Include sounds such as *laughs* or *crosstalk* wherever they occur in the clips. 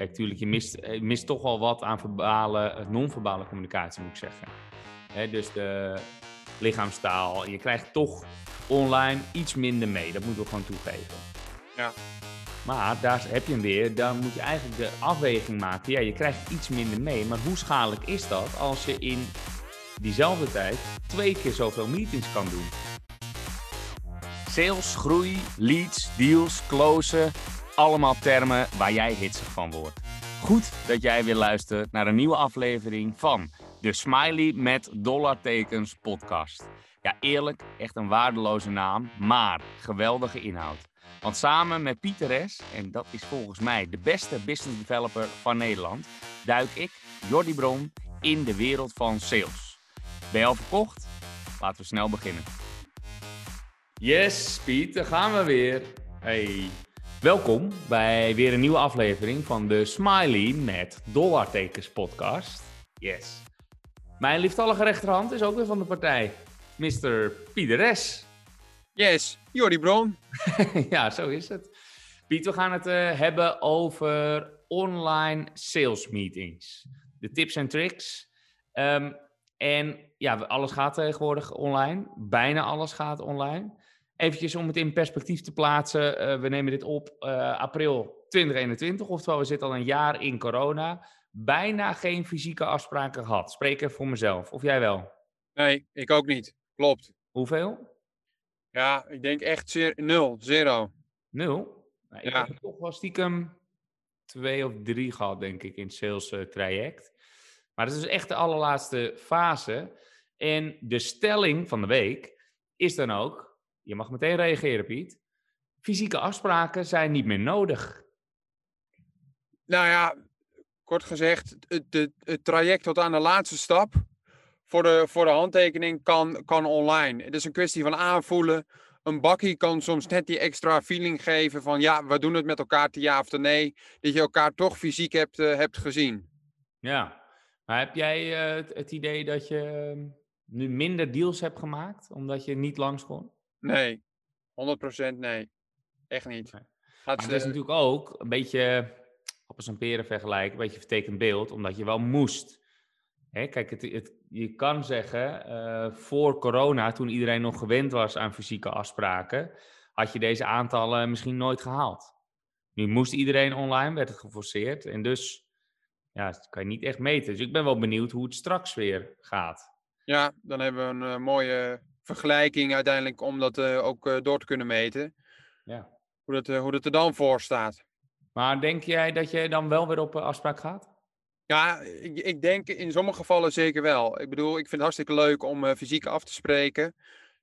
Kijk, natuurlijk, je mist, eh, je mist toch wel wat aan verbale, eh, non-verbale communicatie, moet ik zeggen. Hè, dus de lichaamstaal. Je krijgt toch online iets minder mee. Dat moeten we gewoon toegeven. Ja. Maar daar heb je hem weer. Dan moet je eigenlijk de afweging maken. Ja, je krijgt iets minder mee. Maar hoe schadelijk is dat als je in diezelfde tijd twee keer zoveel meetings kan doen? Sales, groei, leads, deals, closen. Allemaal termen waar jij hitsig van wordt. Goed dat jij weer luistert naar een nieuwe aflevering van de Smiley met dollartekens podcast. Ja, eerlijk, echt een waardeloze naam, maar geweldige inhoud. Want samen met Pieter S., en dat is volgens mij de beste business developer van Nederland, duik ik, Jordi Bron, in de wereld van sales. Ben je al verkocht? Laten we snel beginnen. Yes, Piet, daar gaan we weer. Hey. Welkom bij weer een nieuwe aflevering van de Smiley met dollartekens podcast. Yes. Mijn lieftallige rechterhand is ook weer van de partij. Mr. Pieteres. Yes, Jordi Bron. *laughs* ja, zo is het. Piet, we gaan het uh, hebben over online sales meetings. De tips en tricks. Um, en ja, alles gaat tegenwoordig online. Bijna alles gaat online. Eventjes om het in perspectief te plaatsen. Uh, we nemen dit op uh, april 2021, oftewel we zitten al een jaar in corona. Bijna geen fysieke afspraken gehad. Spreek er voor mezelf. Of jij wel? Nee, ik ook niet. Klopt. Hoeveel? Ja, ik denk echt zeer, nul, zero. Nul? Nou, ik Ja. heb toch wel stiekem twee of drie gehad, denk ik, in het sales eh, traject. Maar dat is echt de allerlaatste fase. En de stelling van de week is dan ook, je mag meteen reageren Piet, fysieke afspraken zijn niet meer nodig. Nou ja, kort gezegd, het, het, het traject tot aan de laatste stap voor de, voor de handtekening kan, kan online. Het is een kwestie van aanvoelen. Een bakkie kan soms net die extra feeling geven van ja, we doen het met elkaar, te ja of te nee. Dat je elkaar toch fysiek hebt, eh, hebt gezien. Ja, maar heb jij eh, het, het idee dat je eh, nu minder deals hebt gemaakt, omdat je niet langs kon? Nee, 100% nee. Echt niet. Gaat, Maar het is natuurlijk ook een beetje appels en peren vergelijken, een beetje vertekend beeld, omdat je wel moest. Hè, kijk, het, het, je kan zeggen, eh, voor corona, toen iedereen nog gewend was aan fysieke afspraken, had je deze aantallen misschien nooit gehaald. Nu moest iedereen online, werd het geforceerd en dus ja, dat kan je niet echt meten. Dus ik ben wel benieuwd hoe het straks weer gaat. Ja, dan hebben we een eh, mooie vergelijking uiteindelijk om dat eh, ook eh, door te kunnen meten. Ja. Hoe dat, eh, hoe dat er dan voor staat. Maar denk jij dat je dan wel weer op afspraak gaat? Ja, ik, ik denk in sommige gevallen zeker wel. Ik bedoel, ik vind het hartstikke leuk om fysiek af te spreken.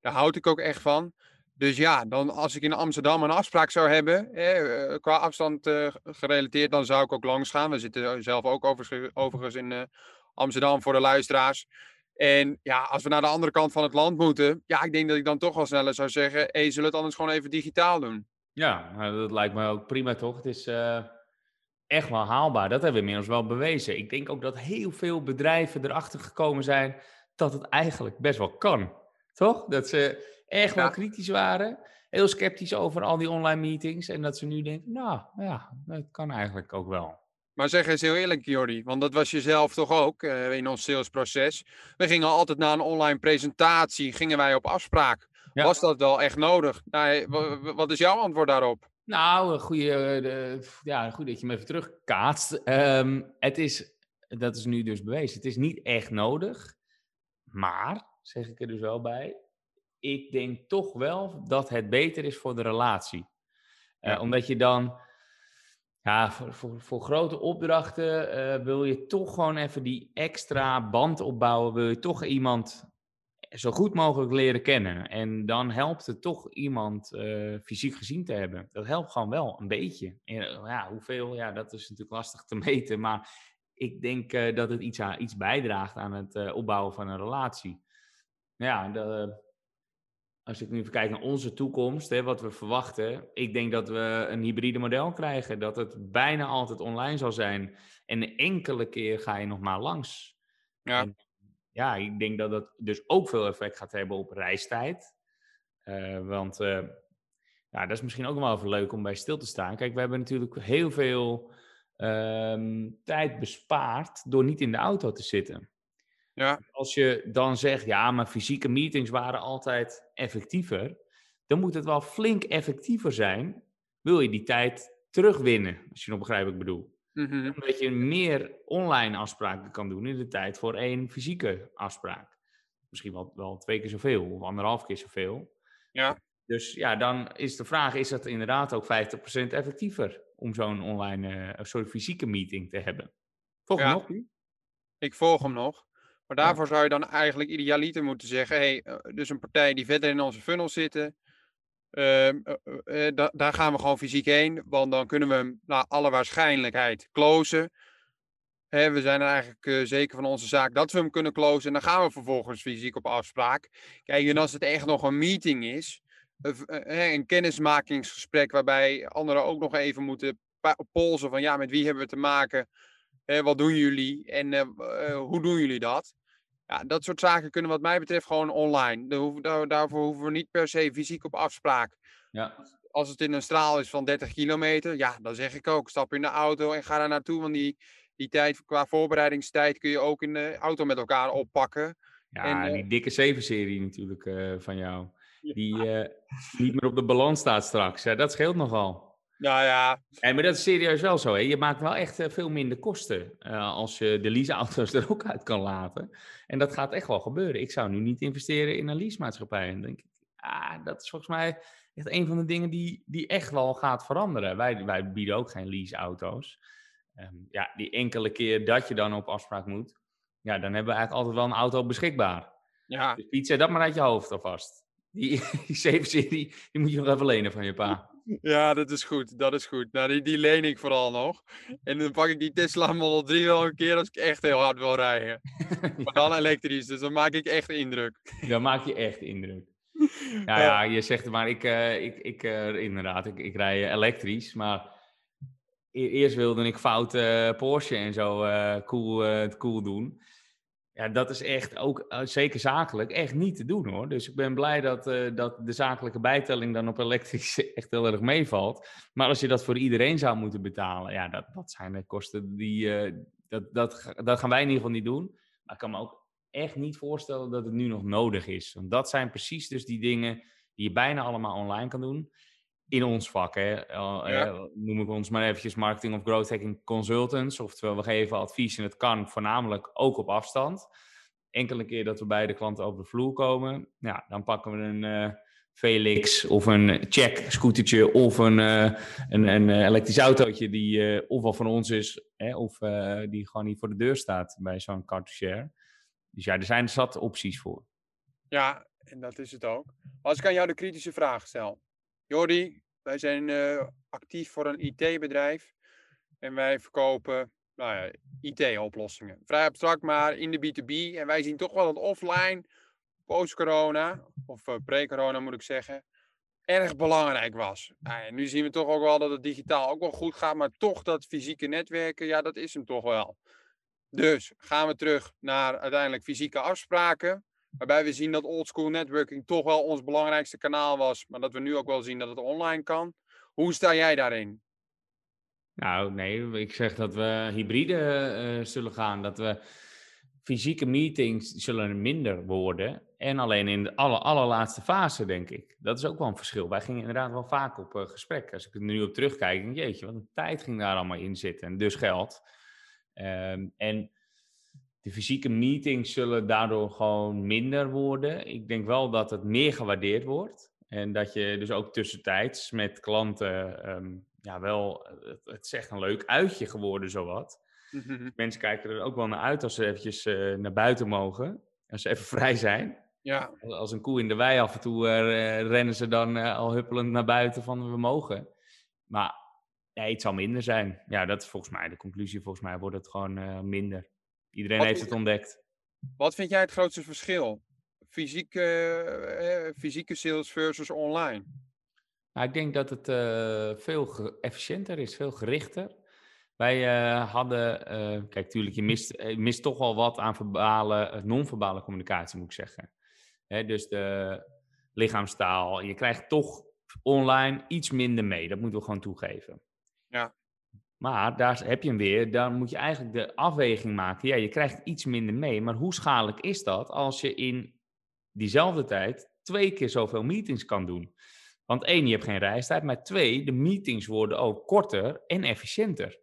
Daar houd ik ook echt van. Dus ja, dan als ik in Amsterdam een afspraak zou hebben, eh, qua afstand gerelateerd, dan zou ik ook langs gaan. We zitten zelf ook overigens, overigens in Amsterdam voor de luisteraars. En ja, als we naar de andere kant van het land moeten, ja, ik denk dat ik dan toch wel sneller zou zeggen, hey, zullen we het anders gewoon even digitaal doen? Ja, nou, dat lijkt me ook prima toch? Het is eh, echt wel haalbaar. Dat hebben we inmiddels wel bewezen. Ik denk ook dat heel veel bedrijven erachter gekomen zijn dat het eigenlijk best wel kan. Toch? Dat ze echt wel Ja. kritisch waren. Heel sceptisch over al die online meetings. En dat ze nu denken, nou ja, dat kan eigenlijk ook wel. Maar zeg eens heel eerlijk, Jordi, want dat was je zelf toch ook eh, in ons salesproces. We gingen altijd na een online presentatie, gingen wij op afspraak. Ja. Was dat wel echt nodig? Nou, wa- wa- wat is jouw antwoord daarop? Nou, een goede, eh, ja, goed dat je me even terugkaatst. Ehm, het is, dat is nu dus bewezen, het is niet echt nodig. Maar, zeg ik er dus wel bij, ik denk toch wel dat het beter is voor de relatie. Eh, Ja. Omdat je dan, ja, voor, voor, voor grote opdrachten eh, wil je toch gewoon even die extra band opbouwen. Wil je toch iemand zo goed mogelijk leren kennen. En dan helpt het toch iemand eh, fysiek gezien te hebben. Dat helpt gewoon wel een beetje. Eh, ja, hoeveel, ja, dat is natuurlijk lastig te *laughs* meten. Maar ik denk dat het iets, aan, iets bijdraagt aan het opbouwen van een relatie. Ja, de, als ik nu even kijk naar onze toekomst, hè, wat we verwachten. Ik denk dat we een hybride model krijgen. Dat het bijna altijd online zal zijn. En een enkele keer ga je nog maar langs. Ja. En ja, ik denk dat dat dus ook veel effect gaat hebben op reistijd. Eh, want eh, ja, dat is misschien ook wel even leuk om bij stil te staan. Kijk, we hebben natuurlijk heel veel ehm, tijd bespaart door niet in de auto te zitten. Ja. Als je dan zegt, ja, maar fysieke meetings waren altijd effectiever, dan moet het wel flink effectiever zijn. Wil je die tijd terugwinnen, als je nog begrijpt wat ik bedoel. Mhm. Omdat je meer online afspraken kan doen in de tijd voor één fysieke afspraak. Misschien wel, wel twee keer zoveel of anderhalf keer zoveel. Ja. Dus ja, dan is de vraag, is dat inderdaad ook 50% effectiever om zo'n online, uh, soort fysieke meeting te hebben? Volgens Ja. nog? Ik volg hem nog. Maar daarvoor zou je dan eigenlijk idealiter moeten zeggen: hey, eh, dus een partij die verder in onze funnel zitten, ehm, eh, eh, da- daar gaan we gewoon fysiek heen, want dan kunnen we hem naar alle waarschijnlijkheid closen. Hè, we zijn er eigenlijk zeker van onze zaak dat we hem kunnen closen. En dan gaan we vervolgens fysiek op afspraak. Kijk, en als het echt nog een meeting is, een kennismakingsgesprek waarbij anderen ook nog even moeten polsen van ja, met wie hebben we te maken? Wat doen jullie en hoe doen jullie dat? Ja, dat soort zaken kunnen wat mij betreft gewoon online. Daar hoeven- daar- daarvoor hoeven we niet per se fysiek op afspraak. Ja. Als het in een straal is van 30 kilometer, ja, dan zeg ik ook, stap in de auto en ga daar naartoe. Want die, die tijd qua voorbereidingstijd kun je ook in de auto met elkaar oppakken. Ja, En, eh, die dikke 7-serie natuurlijk eh, van jou. Ja. Die eh, niet meer op de balans staat straks. Ja, dat scheelt nogal. Nou ja, Ja, maar dat is serieus wel zo. Hè? Je maakt wel echt eh, veel minder kosten eh, als je de leaseauto's *laughs* er ook uit kan laten. En dat gaat echt wel gebeuren. Ik zou nu niet investeren in een leasemaatschappij. En dan denk ik, ah, dat is volgens mij echt een van de dingen die, die echt wel gaat veranderen. Wij, wij bieden ook geen leaseauto's. Ehm ja, die enkele keer dat je dan op afspraak moet, ja, dan hebben we eigenlijk altijd wel een auto beschikbaar. ja, Dus Piet, zet dat maar uit je hoofd alvast. Die, *laughs* die 7-serie, die moet je nog even lenen van je pa. Ja, dat is goed. Dat is goed. Nou, die, die leen ik vooral nog. En dan pak ik die Tesla Model 3 wel een keer als ik echt heel hard wil rijden. *laughs* Maar dan elektrisch, dus dan maak ik echt indruk. Dan maak je echt indruk. *laughs* Nou ja, je zegt maar, ik, eh, ik, ik eh, inderdaad, ik, ik rij eh, elektrisch, maar e- eerst wilde ik fout eh, Porsche en zo cool, cool doen. Ja, dat is echt ook, eh, zeker zakelijk, echt niet te doen hoor. Dus ik ben blij dat, eh, dat de zakelijke bijtelling dan op elektrisch *laughs* echt heel erg meevalt. Maar als je dat voor iedereen zou moeten betalen, ja, dat, dat zijn de kosten die, eh, dat, dat, dat gaan wij in ieder geval niet doen. Maar ik kan me ook echt niet voorstellen dat het nu nog nodig is. Want dat zijn precies dus die dingen die je bijna allemaal online kan doen. In ons vak, hè. Eh, Ja. eh, noem ik ons maar eventjes marketing of growth hacking consultants. Oftewel, we geven advies en het kan voornamelijk ook op afstand. Enkele keer dat we bij de klanten over de vloer komen, ja, dan pakken we een eh, Felix of een check scootertje of een, eh, een, een elektrisch autootje die eh, ofwel van ons is, hè, of die gewoon niet voor de deur staat bij zo'n car to share. Dus ja, er zijn zat opties voor. Ja, en dat is het ook. Als ik aan jou de kritische vraag stel. Jordi, wij zijn eh, actief voor een IT-bedrijf. En wij verkopen nou ja, IT-oplossingen. Vrij abstract, maar in de B2B. En wij zien toch wel dat offline, post-corona, of eh, pre-corona moet ik zeggen, erg belangrijk was. Nou ja, nu zien we toch ook wel dat het digitaal ook wel goed gaat. Maar toch dat fysieke netwerken, ja, dat is hem toch wel. Dus gaan we terug naar uiteindelijk fysieke afspraken. Waarbij we zien dat oldschool networking toch wel ons belangrijkste kanaal was. Maar dat we nu ook wel zien dat het online kan. Hoe sta jij daarin? Nou, nee, ik zeg dat we hybride eh, zullen gaan. Dat we fysieke meetings zullen minder worden. En alleen in de aller, allerlaatste fase, denk ik. Dat is ook wel een verschil. Wij gingen inderdaad wel vaak op eh, gesprek. Als ik er nu op terugkijk, denk jeetje, wat een tijd ging daar allemaal in zitten. En dus geld. Ehm, en de fysieke meetings zullen daardoor gewoon minder worden. Ik denk wel dat het meer gewaardeerd wordt. En dat je dus ook tussentijds met klanten, ehm, ja wel, het, is echt een leuk uitje geworden zowat. *laughs* Mensen kijken er ook wel naar uit als ze eventjes eh, naar buiten mogen. Als ze even vrij zijn. Ja, Als een koe in de wei af en toe eh, rennen ze dan eh, al huppelend naar buiten van we mogen. Maar nee, het zal minder zijn. Ja, dat is volgens mij de conclusie. Volgens mij wordt het gewoon minder. Iedereen Wat heeft het ontdekt. wat vind jij het grootste verschil? Fysieke, eh, eh, fysieke sales versus online? Nou, ik denk dat het eh, veel efficiënter is, veel gerichter. Wij eh, hadden, eh, kijk, tuurlijk, je mist, je mist toch wel wat aan verbale, non-verbale communicatie, moet ik zeggen. Hè, dus de lichaamstaal, je krijgt toch online iets minder mee. Dat moeten we gewoon toegeven. Ja. Maar daar heb je hem weer. Dan moet je eigenlijk de afweging maken. Ja, je krijgt iets minder mee. Maar hoe schadelijk is dat als je in diezelfde tijd twee keer zoveel meetings kan doen? Want één, je hebt geen reistijd. Maar twee, de meetings worden ook korter en efficiënter.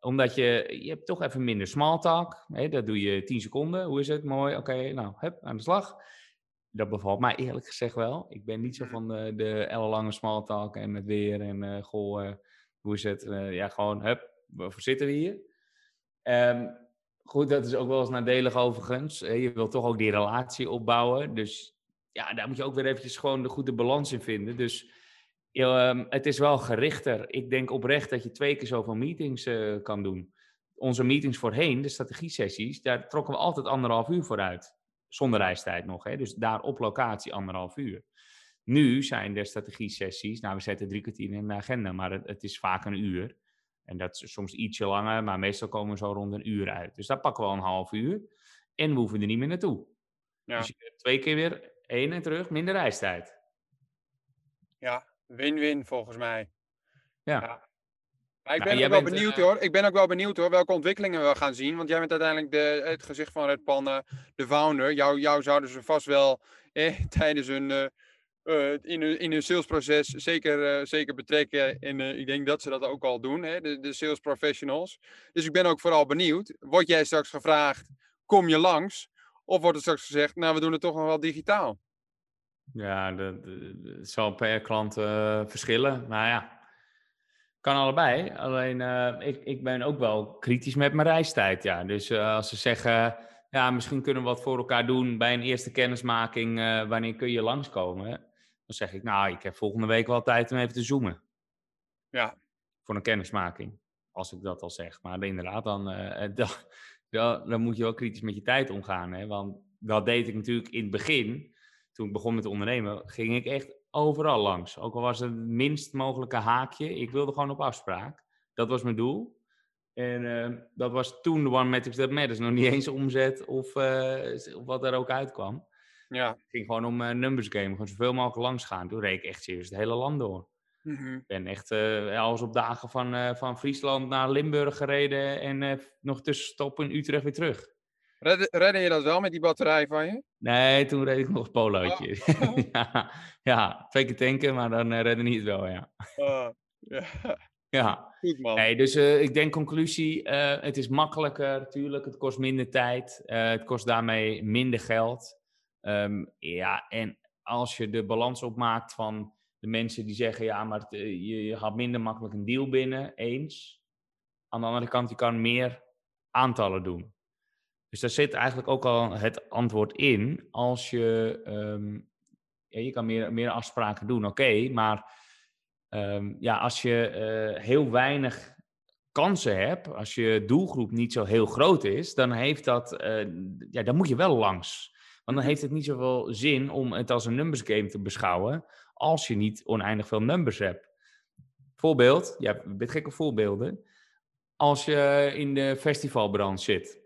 Omdat je, je hebt toch even minder small talk. Hè, dat doe je 10 seconden. Hoe is het? Mooi. Oké, nou, hup, aan de slag. Dat bevalt mij eerlijk gezegd wel. Ik ben niet zo van de, de ellenlange small talk en het weer en uh, goh, uh, hoe is het? Uh, ja, gewoon, hup, waarvoor zitten we hier? Um, goed, dat is ook wel eens nadelig overigens. Je wilt toch ook die relatie opbouwen. Dus ja, daar moet je ook weer eventjes gewoon de goede balans in vinden. Dus um, het is wel gerichter. Ik denk oprecht dat je twee keer zoveel meetings uh, kan doen. Onze meetings voorheen, de strategie-sessies, daar trokken we altijd anderhalf uur vooruit. Zonder reistijd nog. Hè? Dus daar op locatie anderhalf uur. Nu zijn de strategie-sessies, nou we zetten drie kwartier in de agenda, maar het, het, is vaak een uur. En dat is soms ietsje langer, maar meestal komen we zo rond een uur uit. Dus daar pakken we al een half uur. En we hoeven er niet meer naartoe. Ja. Dus je twee keer weer heen en terug, minder reistijd. Ja, win-win volgens mij. Ja. ja. Maar ik nou, ben ook wel benieuwd uh, hoor. Ik ben ook wel benieuwd hoor welke ontwikkelingen we gaan zien. Want jij bent uiteindelijk de, het gezicht van Red Panda, de founder. Jou, jou zouden ze vast wel eh, *laughs* tijdens hun, uh, in, hun, in hun salesproces zeker, uh, zeker betrekken. En ik denk dat ze dat ook al doen, hè, de, de sales professionals. Dus ik ben ook vooral benieuwd. Word jij straks gevraagd, kom je langs? Of wordt er straks gezegd, nou we doen het toch nog wel digitaal? Ja, dat, zal per klant verschillen. Maar ja, kan allebei. Alleen ik, ik ben ook wel kritisch met mijn reistijd. Ja. Dus als ze zeggen, ja, misschien kunnen we wat voor elkaar doen bij een eerste kennismaking. Wanneer kun je langskomen? Dan zeg ik, nou, ik heb volgende week wel tijd om even te zoomen. Ja. Voor een kennismaking. Als ik dat al zeg. Maar inderdaad, dan, *laughs* dan, dan, dan, moet je wel kritisch met je tijd omgaan. Hè? Want dat deed ik natuurlijk in het begin. Toen ik begon met ondernemen, ging ik echt overal langs. Ook al was het het minst mogelijke haakje. Ik wilde gewoon op afspraak. Dat was mijn doel. En uh, dat was toen de One Metrics That Matters. Nog niet eens omzet of, uh, of wat er ook uitkwam. Ja. Het ging gewoon om uh, numbers game. Gewoon zoveel mogelijk langs gaan. Toen reed ik echt serieus het hele land door. Mm -hmm. Ik ben echt alles op dagen van, van Friesland naar Limburg gereden. En nog tussenstop in Utrecht weer terug. Redde, je dat wel met die batterij van je? Nee, toen reed ik nog een polootje. Oh. *laughs* ja, ja, twee keer tanken, maar dan uh, redde niet het wel, ja. Uh, ja. ja. Goed man. Nee, dus uh, ik denk conclusie, uh, het is makkelijker, natuurlijk. Het kost minder tijd. het kost daarmee minder geld. Um, ja, en als je de balans opmaakt van de mensen die zeggen, ja, maar het, je, je gaat minder makkelijk een deal binnen, eens. Aan de andere kant, je kan meer aantallen doen. Dus daar zit eigenlijk ook al het antwoord in. Als je, ja, je kan meer, meer afspraken doen, oké, maar um, ja, als je uh, heel weinig kansen hebt, als je doelgroep niet zo heel groot is, dan heeft dat, uh, ja, dan moet je wel langs. Want dan heeft het niet zoveel zin om het als een numbers game te beschouwen, als je niet oneindig veel numbers hebt. Voorbeeld, ja, je bent gek op voorbeelden. Als je in de festivalbranche zit,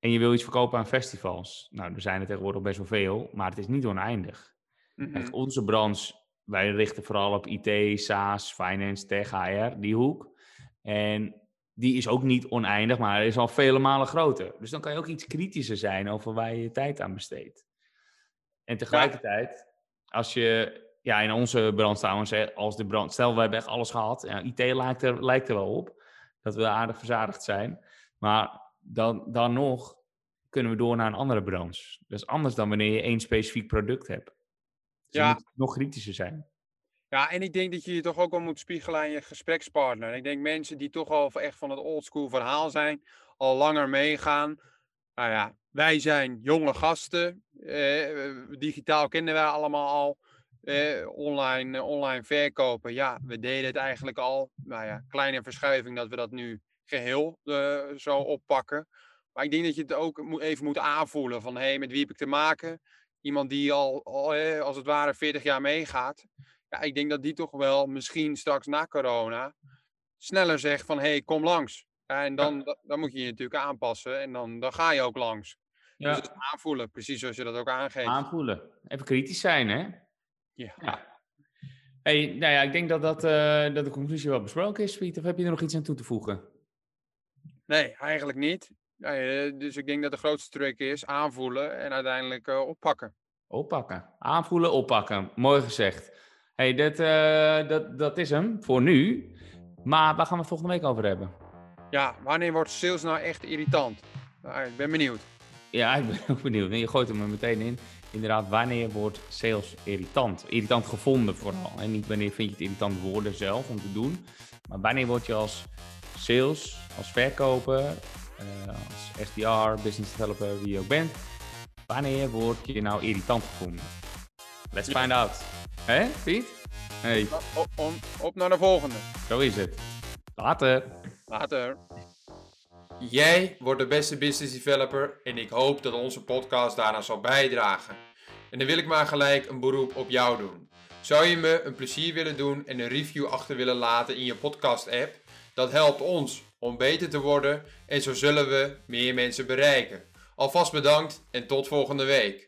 en je wil iets verkopen aan festivals. Nou, er zijn er tegenwoordig best wel veel, maar het is niet oneindig. Mm -hmm. onze branche, wij richten vooral op IT, SaaS, finance, tech, HR, die hoek. En die is ook niet oneindig, maar is al vele malen groter. Dus dan kan je ook iets kritischer zijn over waar je je tijd aan besteedt. En tegelijkertijd, als je, ja, in onze brand trouwens, als de brand, stel we hebben echt alles gehad, ja, IT lijkt er, lijkt er wel op dat we aardig verzadigd zijn. Maar dan, dan nog kunnen we door naar een andere branche. Dat is anders dan wanneer je één specifiek product hebt. Dus ja. nog kritischer zijn. Ja, en ik denk dat je je toch ook wel moet spiegelen aan je gesprekspartner. Ik denk mensen die toch al echt van het oldschool verhaal zijn, al langer meegaan. Nou ja, wij zijn jonge gasten. Eh, digitaal kennen wij allemaal al. Eh, online, online verkopen, ja, we deden het eigenlijk al. Nou ja, kleine verschuiving dat we dat nu geheel uh, zo oppakken. Maar ik denk dat je het ook even moet aanvoelen van hé, hey, met wie heb ik te maken? Iemand die al, al als het ware 40 jaar meegaat. Ja, ik denk dat die toch wel misschien straks na corona sneller zegt van hé, hey, kom langs. Ja, en dan, dan moet je je natuurlijk aanpassen en dan, dan ga je ook langs. Ja. Dus aanvoelen, precies zoals je dat ook aangeeft. Aanvoelen. Even kritisch zijn, hè? Ja. ja. Hey, nou ja, ik denk dat, dat, eh, dat de conclusie wel besproken is, Piet. Of heb je er nog iets aan toe te voegen? Nee, eigenlijk niet. Nee, eh, dus ik denk dat de grootste truc is aanvoelen en uiteindelijk eh, oppakken. Oppakken. Aanvoelen, oppakken. Mooi gezegd. Hey, dat, eh, dat, dat is hem voor nu. Maar waar gaan we het volgende week over hebben? Ja, wanneer wordt sales nou echt irritant? Nou, ik ben benieuwd. Ja, *laughs* ik ben ook benieuwd. Je gooit hem er meteen in. Inderdaad, wanneer wordt sales irritant? Irritant gevonden vooral. En niet wanneer vind je het irritant worden zelf om te doen. Maar wanneer word je als sales, als verkoper, eh, als SDR, business developer, wie je ook bent. Wanneer word je nou irritant gevonden? Let's find out. Hè, Piet? Hey, Op, om, op naar de volgende. zo is het. Later. Later. Jij wordt de beste business developer en ik hoop dat onze podcast daaraan zal bijdragen. En dan wil ik maar gelijk een beroep op jou doen. Zou je me een plezier willen doen en een review achter willen laten in je podcast app? Dat helpt ons om beter te worden en zo zullen we meer mensen bereiken. Alvast bedankt en tot volgende week.